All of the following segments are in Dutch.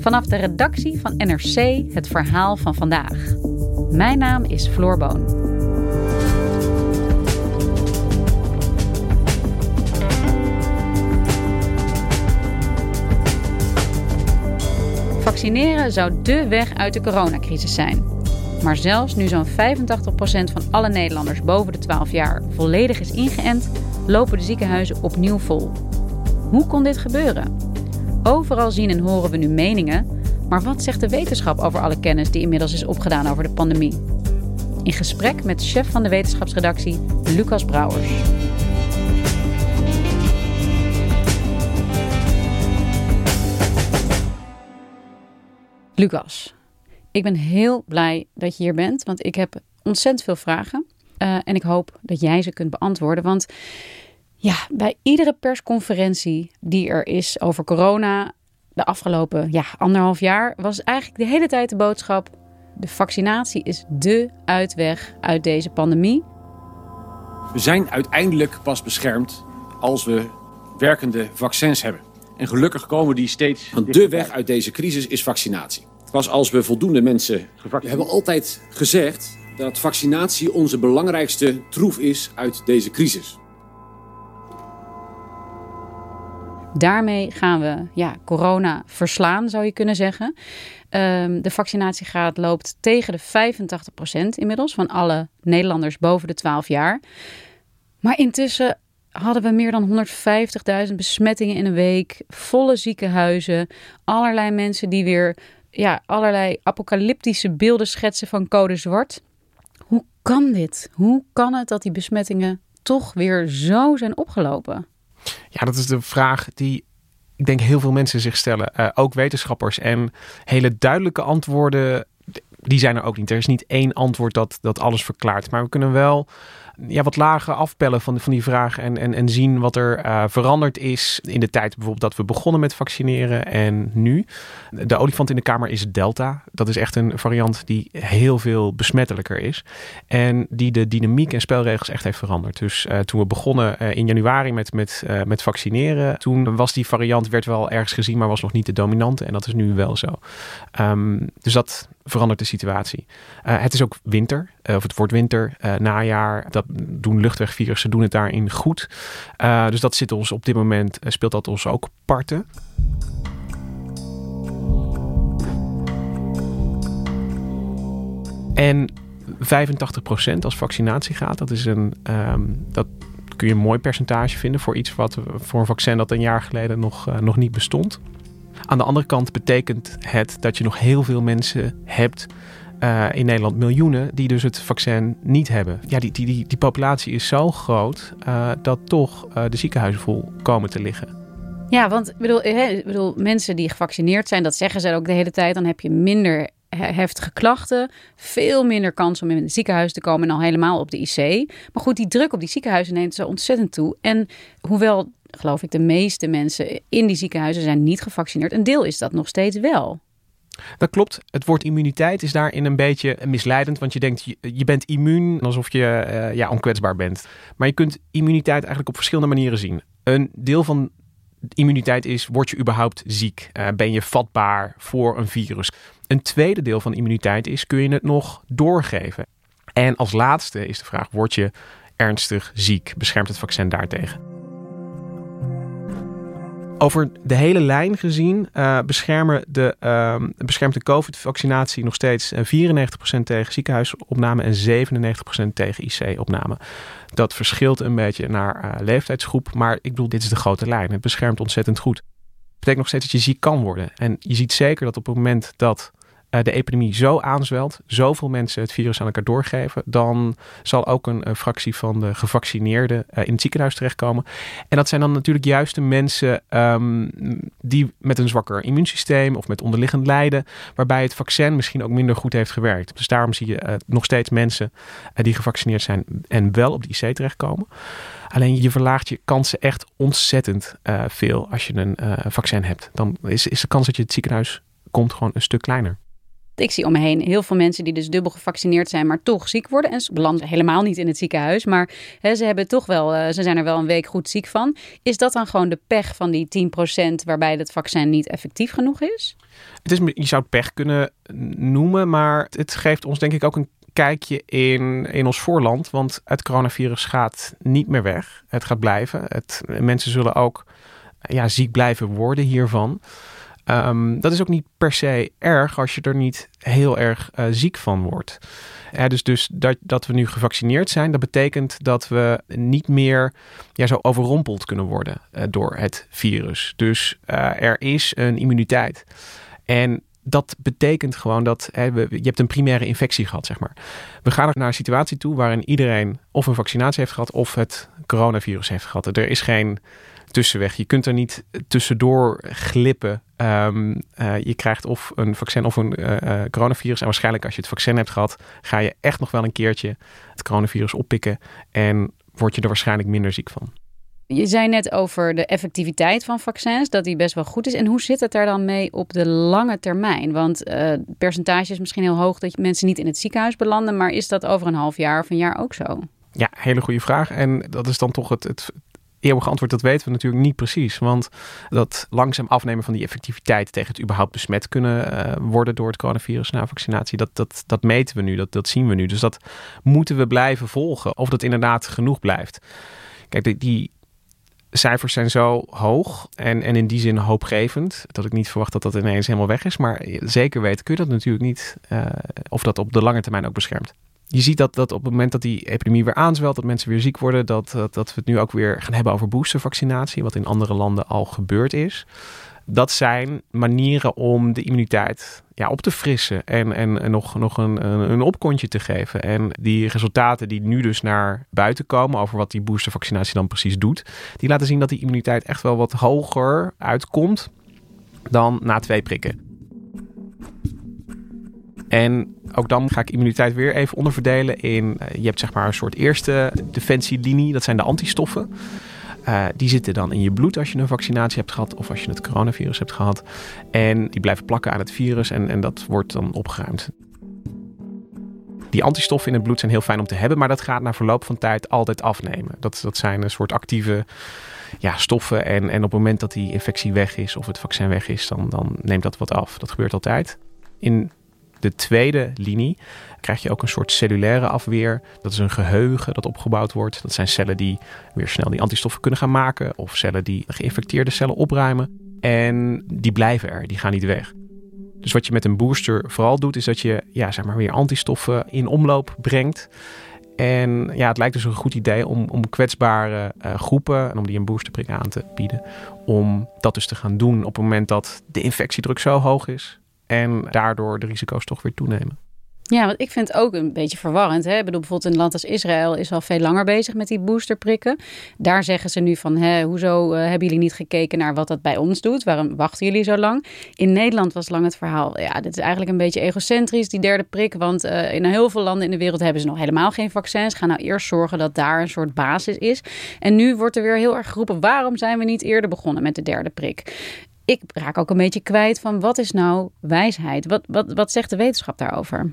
Vanaf de redactie van NRC het verhaal van vandaag. Mijn naam is Floor Boon. Vaccineren zou dé weg uit de coronacrisis zijn. Maar zelfs nu zo'n 85% van alle Nederlanders boven de 12 jaar volledig is ingeënt, lopen de ziekenhuizen opnieuw vol. Hoe kon dit gebeuren? Overal zien en horen we nu meningen, maar wat zegt de wetenschap over alle kennis die inmiddels is opgedaan over de pandemie? In gesprek met chef van de wetenschapsredactie, Lucas Brouwers. Lucas, ik ben heel blij dat je hier bent, want ik heb ontzettend veel vragen. Uh, en ik hoop dat jij ze kunt beantwoorden. Want ja, bij iedere persconferentie die er is over corona de afgelopen ja, anderhalf jaar, was eigenlijk de hele tijd de boodschap: de vaccinatie is dé uitweg uit deze pandemie. We zijn uiteindelijk pas beschermd als we werkende vaccins hebben. En gelukkig komen die steeds. Want de weg uit deze crisis is vaccinatie. Pas als we voldoende mensen gevaccineerd We hebben altijd gezegd dat vaccinatie onze belangrijkste troef is uit deze crisis. Daarmee gaan we ja, corona verslaan, zou je kunnen zeggen. Um, de vaccinatiegraad loopt tegen de 85% inmiddels van alle Nederlanders boven de 12 jaar. Maar intussen hadden we meer dan 150.000 besmettingen in een week, volle ziekenhuizen, allerlei mensen die weer ja, allerlei apocalyptische beelden schetsen van code zwart. Hoe kan dit? Hoe kan het dat die besmettingen toch weer zo zijn opgelopen? Ja, dat is de vraag die ik denk heel veel mensen zich stellen. Uh, ook wetenschappers. En hele duidelijke antwoorden, die zijn er ook niet. Er is niet één antwoord dat, dat alles verklaart. Maar we kunnen wel ja, wat lager afpellen van, van die vraag en, en, en zien wat er uh, veranderd is in de tijd bijvoorbeeld dat we begonnen met vaccineren en nu. De olifant in de kamer is Delta. Dat is echt een variant die heel veel besmettelijker is en die de dynamiek en spelregels echt heeft veranderd. Dus uh, toen we begonnen uh, in januari met, met, met vaccineren, toen was die variant, werd wel ergens gezien, maar was nog niet de dominante en dat is nu wel zo. Um, dus dat verandert de situatie. het is ook winter, of het wordt winter, najaar. Dat doen luchtwegvirussen doen het daarin goed. Dus dat zit ons op dit moment, speelt dat ons ook parten. En 85% als vaccinatie gaat, dat is een. Um, dat kun je een mooi percentage vinden voor iets wat voor een vaccin dat een jaar geleden nog, nog niet bestond. Aan de andere kant betekent het dat je nog heel veel mensen hebt uh, in Nederland miljoenen die dus het vaccin niet hebben. Ja, die, die, die, populatie is zo groot uh, dat toch uh, de ziekenhuizen vol komen te liggen. Ja, want ik bedoel, bedoel, mensen die gevaccineerd zijn, dat zeggen ze ook de hele tijd. Dan heb je minder heftige klachten, veel minder kans om in het ziekenhuis te komen en al helemaal op de IC. Maar goed, die druk op die ziekenhuizen neemt zo ontzettend toe. En hoewel, geloof ik, de meeste mensen in die ziekenhuizen zijn niet gevaccineerd, een deel is dat nog steeds wel. Dat klopt. Het woord immuniteit is daarin een beetje misleidend. Want je denkt, je, bent immuun alsof je uh, ja, onkwetsbaar bent. Maar je kunt immuniteit eigenlijk op verschillende manieren zien. Een deel van immuniteit is, word je überhaupt ziek? Uh, ben je vatbaar voor een virus? Een tweede deel van immuniteit is, kun je het nog doorgeven? En als laatste is de vraag, word je ernstig ziek? Beschermt het vaccin daartegen? Over de hele lijn gezien uh, beschermen de, uh, beschermt de COVID-vaccinatie nog steeds 94% eh, tegen ziekenhuisopname en 97% tegen IC-opname. Dat verschilt een beetje naar uh, leeftijdsgroep, maar ik bedoel, dit is de grote lijn. Het beschermt ontzettend goed. Dat betekent nog steeds dat je ziek kan worden. En je ziet zeker dat op het moment dat de epidemie zo aanzwelt, zoveel mensen het virus aan elkaar doorgeven, dan zal ook een, een fractie van de gevaccineerden uh, in het ziekenhuis terechtkomen. En dat zijn dan natuurlijk juist de mensen um, die met een zwakker immuunsysteem of met onderliggend lijden, waarbij het vaccin misschien ook minder goed heeft gewerkt. Dus daarom zie je nog steeds mensen die gevaccineerd zijn en wel op de IC terechtkomen. Alleen je verlaagt je kansen echt ontzettend veel als je een vaccin hebt. Dan is, is de kans dat je het ziekenhuis komt gewoon een stuk kleiner. Ik zie om me heen heel veel mensen die dus dubbel gevaccineerd zijn, maar toch ziek worden. En ze belanden helemaal niet in het ziekenhuis, maar hè, ze hebben toch wel, uh, ze zijn er wel een week goed ziek van. Is dat dan gewoon de pech van die 10% waarbij het vaccin niet effectief genoeg is? Het is, je zou het pech kunnen noemen, maar het geeft ons denk ik ook een kijkje in, in ons voorland. Want het coronavirus gaat niet meer weg. Het gaat blijven. Het, mensen zullen ook ja, ziek blijven worden hiervan. Um, dat is ook niet per se erg als je er niet heel erg uh, ziek van wordt. Dus dus dat, dat we nu gevaccineerd zijn, dat betekent dat we niet meer zo overrompeld kunnen worden uh, door het virus. Dus uh, er is een immuniteit. En dat betekent gewoon dat hè, je hebt een primaire infectie gehad, zeg maar. We gaan naar een situatie toe waarin iedereen of een vaccinatie heeft gehad of het coronavirus heeft gehad. Er is geen tussenweg. Je kunt er niet tussendoor glippen. Um, uh, je krijgt of een vaccin of een uh, uh, coronavirus. En waarschijnlijk als je het vaccin hebt gehad, ga je echt nog wel een keertje het coronavirus oppikken. En word je er waarschijnlijk minder ziek van. Je zei net over de effectiviteit van vaccins, dat die best wel goed is. En hoe zit het daar dan mee op de lange termijn? Want het percentage is misschien heel hoog dat mensen niet in het ziekenhuis belanden. Maar is dat over een half jaar of een jaar ook zo? Ja, hele goede vraag. En dat is dan toch het, het eeuwige antwoord, dat weten we natuurlijk niet precies. Want dat langzaam afnemen van die effectiviteit tegen het überhaupt besmet kunnen uh, worden door het coronavirus na vaccinatie, dat, dat, dat meten we nu, dat, dat zien we nu. Dus dat moeten we blijven volgen, of dat inderdaad genoeg blijft. Kijk, die, cijfers zijn zo hoog en, en in die zin hoopgevend, dat ik niet verwacht dat dat ineens helemaal weg is. Maar zeker weten kun je dat natuurlijk niet, uh, of dat op de lange termijn ook beschermt je ziet dat, dat op het moment dat die epidemie weer aanzwelt, dat mensen weer ziek worden, dat, dat, dat we het nu ook weer gaan hebben over boostervaccinatie, wat in andere landen al gebeurd is. Dat zijn manieren om de immuniteit ja, op te frissen en, en, en nog, nog een, een, een opkontje te geven. En die resultaten die nu dus naar buiten komen over wat die boostervaccinatie dan precies doet, die laten zien dat die immuniteit echt wel wat hoger uitkomt dan na twee prikken. En ook dan ga ik immuniteit weer even onderverdelen in... Uh, je hebt zeg maar een soort eerste defensielinie, dat zijn de antistoffen. Uh, die zitten dan in je bloed als je een vaccinatie hebt gehad of als je het coronavirus hebt gehad. En die blijven plakken aan het virus en, en dat wordt dan opgeruimd. Die antistoffen in het bloed zijn heel fijn om te hebben, maar dat gaat na verloop van tijd altijd afnemen. Dat, dat zijn een soort actieve ja, stoffen. En, en op het moment dat die infectie weg is of het vaccin weg is, dan, dan neemt dat wat af. Dat gebeurt altijd. In de tweede linie krijg je ook een soort cellulaire afweer. Dat is een geheugen dat opgebouwd wordt. Dat zijn cellen die weer snel die antistoffen kunnen gaan maken. Of cellen die geïnfecteerde cellen opruimen. En die blijven er, die gaan niet weg. Dus wat je met een booster vooral doet, is dat je ja, zeg maar weer antistoffen in omloop brengt. En ja, het lijkt dus een goed idee om, om kwetsbare uh, groepen en om die een boosterprik aan te bieden. Om dat dus te gaan doen op het moment dat de infectiedruk zo hoog is en daardoor de risico's toch weer toenemen. Ja, want ik vind het ook een beetje verwarrend. Hè? Ik bedoel, bijvoorbeeld een land als Israël is al veel langer bezig met die boosterprikken. Daar zeggen ze nu van, hè, hoezo uh, hebben jullie niet gekeken naar wat dat bij ons doet? Waarom wachten jullie zo lang? In Nederland was lang het verhaal, ja, dit is eigenlijk een beetje egocentrisch, die derde prik. Want uh, in heel veel landen in de wereld hebben ze nog helemaal geen vaccins. Ga nou eerst zorgen dat daar een soort basis is. En nu wordt er weer heel erg geroepen, waarom zijn we niet eerder begonnen met de derde prik? Ik raak ook een beetje kwijt van wat is nou wijsheid? Wat, wat, wat zegt de wetenschap daarover?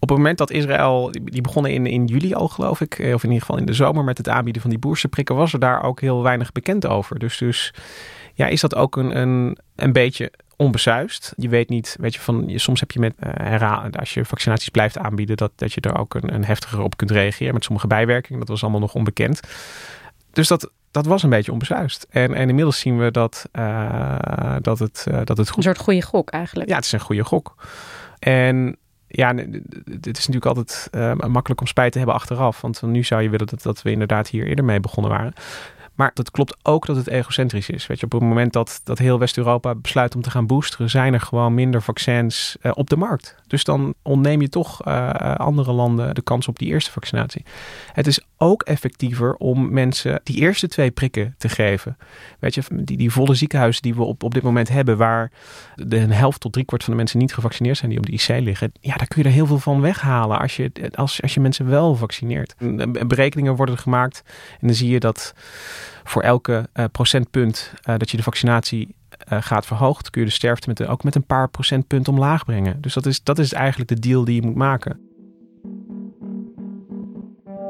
Op het moment dat Israël, die begonnen in, in juli al geloof ik, eh, of in ieder geval in de zomer met het aanbieden van die boersenprikken, was er daar ook heel weinig bekend over. Dus, dus ja, is dat ook een, een, een beetje onbesuist. Je weet niet, weet je, van soms heb je met uh, als je vaccinaties blijft aanbieden, dat, dat je er ook een, een heftiger op kunt reageren met sommige bijwerkingen. Dat was allemaal nog onbekend. Dus dat, dat was een beetje onbesuist. En, en inmiddels zien we dat, uh, dat, het, uh, dat het goed... Een soort goede gok eigenlijk. Ja, het is een goede gok. En ja, het is natuurlijk altijd uh, makkelijk om spijt te hebben achteraf. Want nu zou je willen dat, dat we inderdaad hier eerder mee begonnen waren. Maar dat klopt ook dat het egocentrisch is. Weet je, op het moment dat, dat heel West-Europa besluit om te gaan boosteren, zijn er gewoon minder vaccins uh, op de markt. Dus dan ontneem je toch uh, andere landen de kans op die eerste vaccinatie. Het is ook effectiever om mensen die eerste twee prikken te geven. Weet je, die, die volle ziekenhuizen die we op, op dit moment hebben, waar de helft tot driekwart van de mensen niet gevaccineerd zijn die op de IC liggen. Ja, daar kun je er heel veel van weghalen als je, als, als je mensen wel vaccineert. Berekeningen worden gemaakt en dan zie je dat voor elke uh, procentpunt uh, dat je de vaccinatie gaat verhoogd, kun je de sterfte met, ook met een paar procentpunt omlaag brengen. Dus dat is, dat is eigenlijk de deal die je moet maken.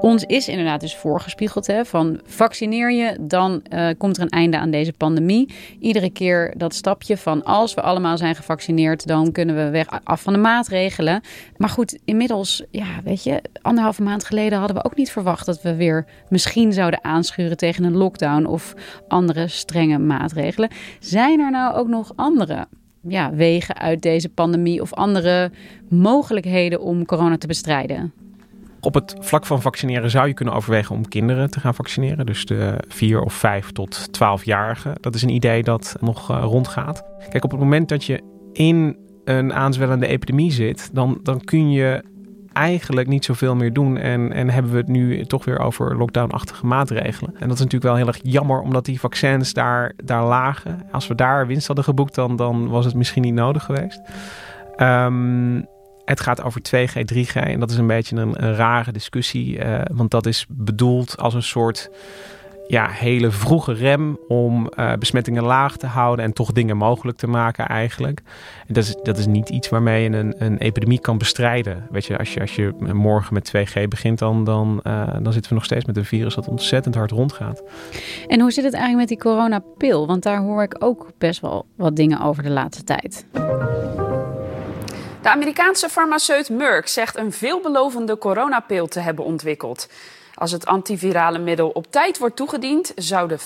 Ons is inderdaad dus voorgespiegeld hè, van vaccineer je, dan uh, komt er een einde aan deze pandemie. Iedere keer dat stapje van als we allemaal zijn gevaccineerd, dan kunnen we weg af van de maatregelen. Maar goed, inmiddels, ja, weet je, anderhalve maand geleden hadden we ook niet verwacht dat we weer misschien zouden aanschuren tegen een lockdown of andere strenge maatregelen. Zijn er nou ook nog andere ja, wegen uit deze pandemie of andere mogelijkheden om corona te bestrijden? Op het vlak van vaccineren zou je kunnen overwegen om kinderen te gaan vaccineren. Dus de 4 of 5 tot 12-jarigen. Dat is een idee dat nog uh, rondgaat. Kijk, op het moment dat je in een aanzwellende epidemie zit, dan, dan kun je eigenlijk niet zoveel meer doen. En, en hebben we het nu toch weer over lockdown-achtige maatregelen. En dat is natuurlijk wel heel erg jammer, omdat die vaccins daar, daar lagen. Als we daar winst hadden geboekt, dan, dan was het misschien niet nodig geweest. Um, het gaat over 2G, 3G. En dat is een beetje een, een rare discussie. Uh, want dat is bedoeld als een soort ja, hele vroege rem om uh, besmettingen laag te houden en toch dingen mogelijk te maken eigenlijk. En dat, is, dat is niet iets waarmee je een, een epidemie kan bestrijden. Weet je, als je, als je morgen met 2G begint, dan, dan, uh, dan zitten we nog steeds met een virus dat ontzettend hard rondgaat. En hoe zit het eigenlijk met die coronapil? Want daar hoor ik ook best wel wat dingen over de laatste tijd. De Amerikaanse farmaceut Merck zegt een veelbelovende coronapil te hebben ontwikkeld. Als het antivirale middel op tijd wordt toegediend, zouden 50%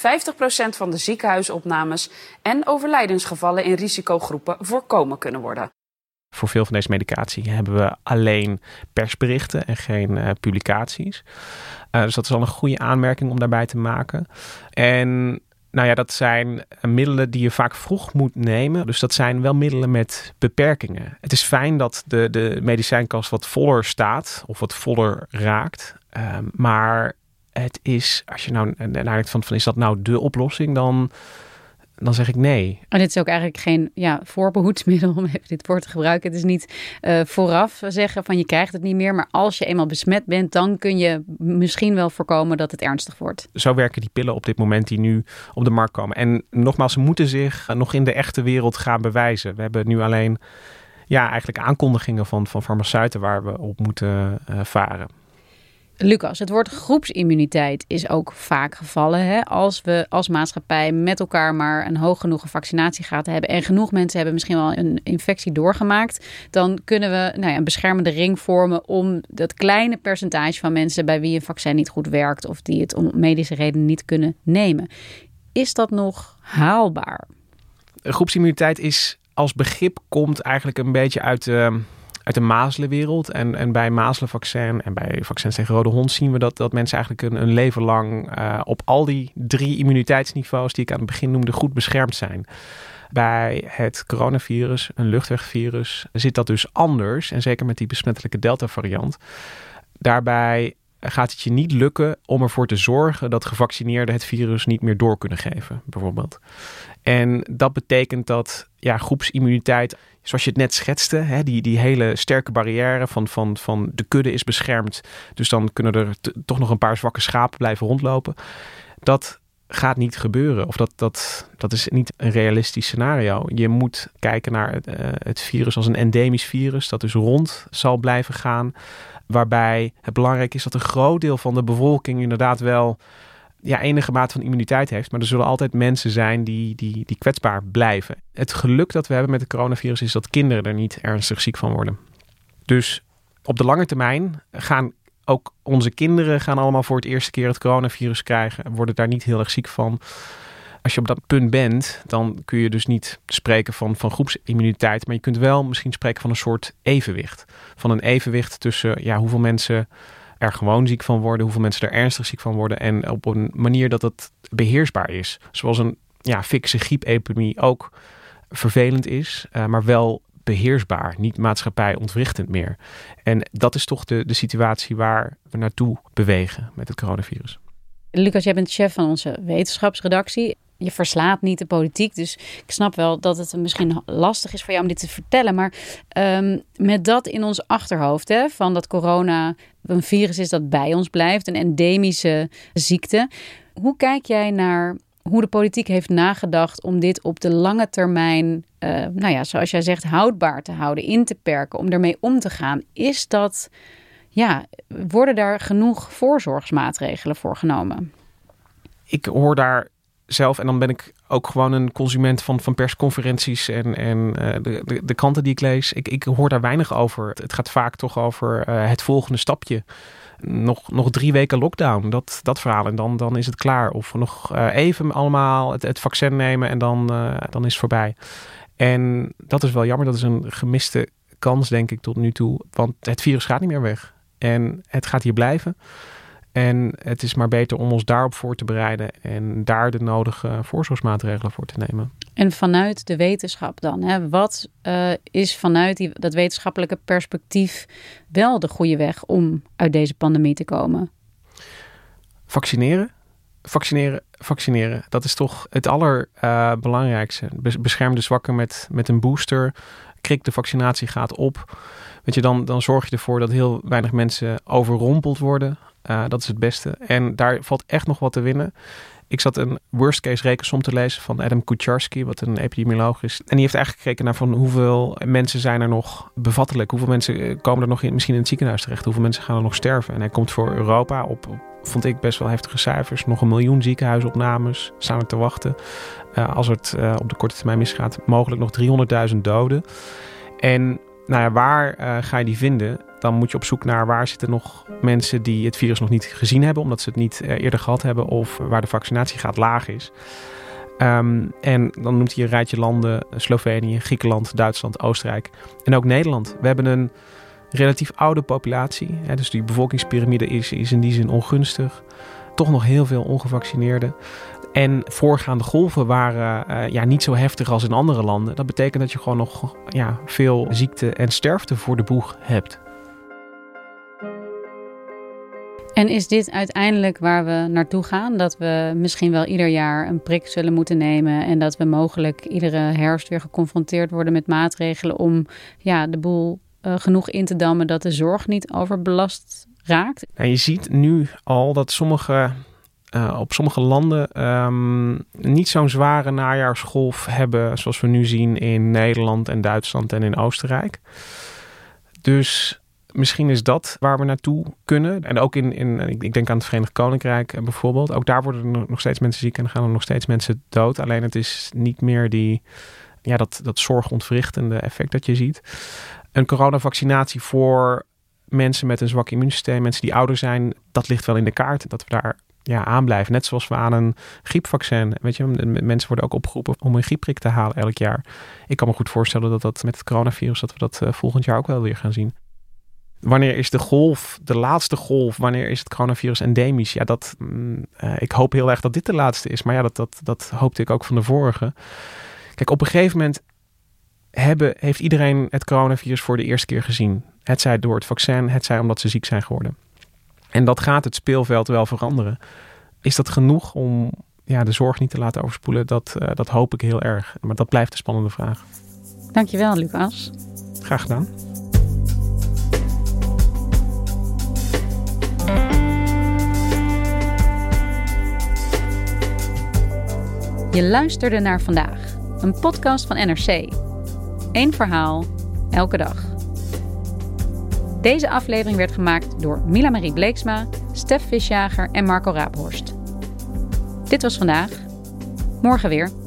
van de ziekenhuisopnames en overlijdensgevallen in risicogroepen voorkomen kunnen worden. Voor veel van deze medicatie hebben we alleen persberichten en geen uh, publicaties. Uh, dus dat is al een goede aanmerking om daarbij te maken. En nou ja, dat zijn middelen die je vaak vroeg moet nemen. Dus dat zijn wel middelen met beperkingen. Het is fijn dat de, de medicijnkast wat voller staat of wat voller raakt. Um, maar het is, als je nou nadenkt van, van is dat nou de oplossing, dan dan zeg ik nee. En dit is ook eigenlijk geen ja, voorbehoedsmiddel om even dit woord te gebruiken. Het is niet uh, vooraf zeggen van je krijgt het niet meer. Maar als je eenmaal besmet bent, dan kun je misschien wel voorkomen dat het ernstig wordt. Zo werken die pillen op dit moment die nu op de markt komen. En nogmaals, ze moeten zich nog in de echte wereld gaan bewijzen. We hebben nu alleen ja, eigenlijk aankondigingen van, van farmaceuten waar we op moeten uh, varen. Lucas, het woord groepsimmuniteit is ook vaak gevallen. Hè? Als we als maatschappij met elkaar maar een hoog genoeg vaccinatiegraad hebben en genoeg mensen hebben misschien wel een infectie doorgemaakt, dan kunnen we nou ja, een beschermende ring vormen om dat kleine percentage van mensen bij wie een vaccin niet goed werkt of die het om medische redenen niet kunnen nemen. Is dat nog haalbaar? Groepsimmuniteit is als begrip komt eigenlijk een beetje uit de uit de mazelenwereld. En, en bij mazelenvaccin en bij vaccins tegen rode hond zien we dat, dat mensen eigenlijk een, een leven lang uh, op al die drie immuniteitsniveaus die ik aan het begin noemde goed beschermd zijn. Bij het coronavirus, een luchtwegvirus, zit dat dus anders. En zeker met die besmettelijke Delta-variant. Daarbij gaat het je niet lukken om ervoor te zorgen dat gevaccineerden het virus niet meer door kunnen geven, bijvoorbeeld. En dat betekent dat ja, groepsimmuniteit, zoals je het net schetste, hè, die, die hele sterke barrière van, van, van de kudde is beschermd. Dus dan kunnen er toch nog een paar zwakke schapen blijven rondlopen. Dat gaat niet gebeuren. Of dat, dat, dat is niet een realistisch scenario. Je moet kijken naar het, uh, het virus als een endemisch virus, dat dus rond zal blijven gaan. Waarbij het belangrijk is dat een groot deel van de bevolking inderdaad wel ja, enige mate van immuniteit heeft. Maar er zullen altijd mensen zijn die, die, die kwetsbaar blijven. Het geluk dat we hebben met het coronavirus is dat kinderen er niet ernstig ziek van worden. Dus op de lange termijn gaan ook onze kinderen gaan allemaal voor het eerste keer het coronavirus krijgen. En worden daar niet heel erg ziek van. Als je op dat punt bent, dan kun je dus niet spreken van, van groepsimmuniteit. Maar je kunt wel misschien spreken van een soort evenwicht. Van een evenwicht tussen ja, hoeveel mensen er gewoon ziek van worden, hoeveel mensen er ernstig ziek van worden en op een manier dat het beheersbaar is. Zoals een ja, fikse griepepidemie ook vervelend is, uh, maar wel beheersbaar, niet maatschappij ontwrichtend meer. En dat is toch de, de situatie waar we naartoe bewegen met het coronavirus. Lucas, jij bent chef van onze wetenschapsredactie je verslaat niet de politiek. Dus ik snap wel dat het misschien lastig is voor jou om dit te vertellen. Maar um, met dat in ons achterhoofd, hè, van dat corona een virus is dat bij ons blijft, een endemische ziekte. Hoe kijk jij naar hoe de politiek heeft nagedacht om dit op de lange termijn, uh, nou ja, zoals jij zegt, houdbaar te houden, in te perken, om ermee om te gaan. Is dat, ja, worden daar genoeg voorzorgsmaatregelen voor genomen? Ik hoor daar zelf, en dan ben ik ook gewoon een consument van, van persconferenties en, en uh, de, de, de kranten die ik lees. Ik, ik hoor daar weinig over. Het gaat vaak toch over uh, het volgende stapje nog, nog drie weken lockdown. Dat, dat verhaal. En dan, dan is het klaar. Of nog uh, even allemaal het, het vaccin nemen en dan, dan is het voorbij. En dat is wel jammer. Dat is een gemiste kans, denk ik, tot nu toe. Want het virus gaat niet meer weg. En het gaat hier blijven. En het is maar beter om ons daarop voor te bereiden en daar de nodige voorzorgsmaatregelen voor te nemen. En vanuit de wetenschap dan, hè? wat uh, is vanuit die, dat wetenschappelijke perspectief wel de goede weg om uit deze pandemie te komen? Vaccineren, vaccineren, vaccineren. Dat is toch het allerbelangrijkste. Uh, bescherm de zwakken met, met een booster. Krik de vaccinatie gaat op. Weet je, dan, dan zorg je ervoor dat heel weinig mensen overrompeld worden. Uh, dat is het beste. En daar valt echt nog wat te winnen. Ik zat een worst case rekensom te lezen van Adam Kucharski, wat een epidemioloog is. En die heeft eigenlijk gekeken naar van hoeveel mensen zijn er nog bevattelijk. Hoeveel mensen eh, komen er nog in, misschien in het ziekenhuis terecht. Hoeveel mensen gaan er nog sterven. En hij komt voor Europa op, vond ik best wel heftige cijfers. Nog een miljoen ziekenhuisopnames staan er te wachten. Uh, als het op de korte termijn misgaat, mogelijk nog 300.000 doden. En nou ja, waar uh, ga je die vinden? Dan moet je op zoek naar waar zitten nog mensen die het virus nog niet gezien hebben, omdat ze het niet uh, eerder gehad hebben, of waar de vaccinatiegraad laag is. Um, en dan noemt hij een rijtje landen: Slovenië, Griekenland, Duitsland, Oostenrijk en ook Nederland. We hebben een relatief oude populatie, hè, dus die bevolkingspyramide is in die zin ongunstig. Toch nog heel veel ongevaccineerden. En voorgaande golven waren uh, ja, niet zo heftig als in andere landen. Dat betekent dat je gewoon nog ja, veel ziekte en sterfte voor de boeg hebt. En is dit uiteindelijk waar we naartoe gaan? Dat we misschien wel ieder jaar een prik zullen moeten nemen en dat we mogelijk iedere herfst weer geconfronteerd worden met maatregelen om ja, de boel uh, genoeg in te dammen dat de zorg niet overbelast raakt? En je ziet nu al dat sommige uh, op sommige landen um, niet zo'n zware najaarsgolf hebben zoals we nu zien in Nederland en Duitsland en in Oostenrijk. Dus misschien is dat waar we naartoe kunnen. En ook in, in ik denk aan het Verenigd Koninkrijk bijvoorbeeld. Ook daar worden er nog steeds mensen ziek en gaan er nog steeds mensen dood. Alleen het is niet meer die, ja, dat, dat zorgontwrichtende effect dat je ziet. Een coronavaccinatie voor mensen met een zwak immuunsysteem, mensen die ouder zijn, dat ligt wel in de kaart. Dat we daar ja, aanblijven. Net zoals we aan een griepvaccin. Weet je, mensen worden ook opgeroepen om een griepprik te halen elk jaar. Ik kan me goed voorstellen dat dat met het coronavirus, dat we dat uh, volgend jaar ook wel weer gaan zien. Wanneer is de golf, de laatste golf, wanneer is het coronavirus endemisch? Ja, dat, mm, uh, ik hoop heel erg dat dit de laatste is. Maar ja, dat, dat, dat hoopte ik ook van de vorige. Kijk, op een gegeven moment hebben, heeft iedereen het coronavirus voor de eerste keer gezien. Het zij door het vaccin, het zij omdat ze ziek zijn geworden. En dat gaat het speelveld wel veranderen. Is dat genoeg om ja, de zorg niet te laten overspoelen? Dat, uh, dat hoop ik heel erg. Maar dat blijft een spannende vraag. Dankjewel, Lucas. Graag gedaan. Je luisterde naar vandaag, een podcast van NRC. Eén verhaal, elke dag. Deze aflevering werd gemaakt door Mila Marie Bleeksma, Stef Visjager en Marco Raaphorst. Dit was vandaag. Morgen weer.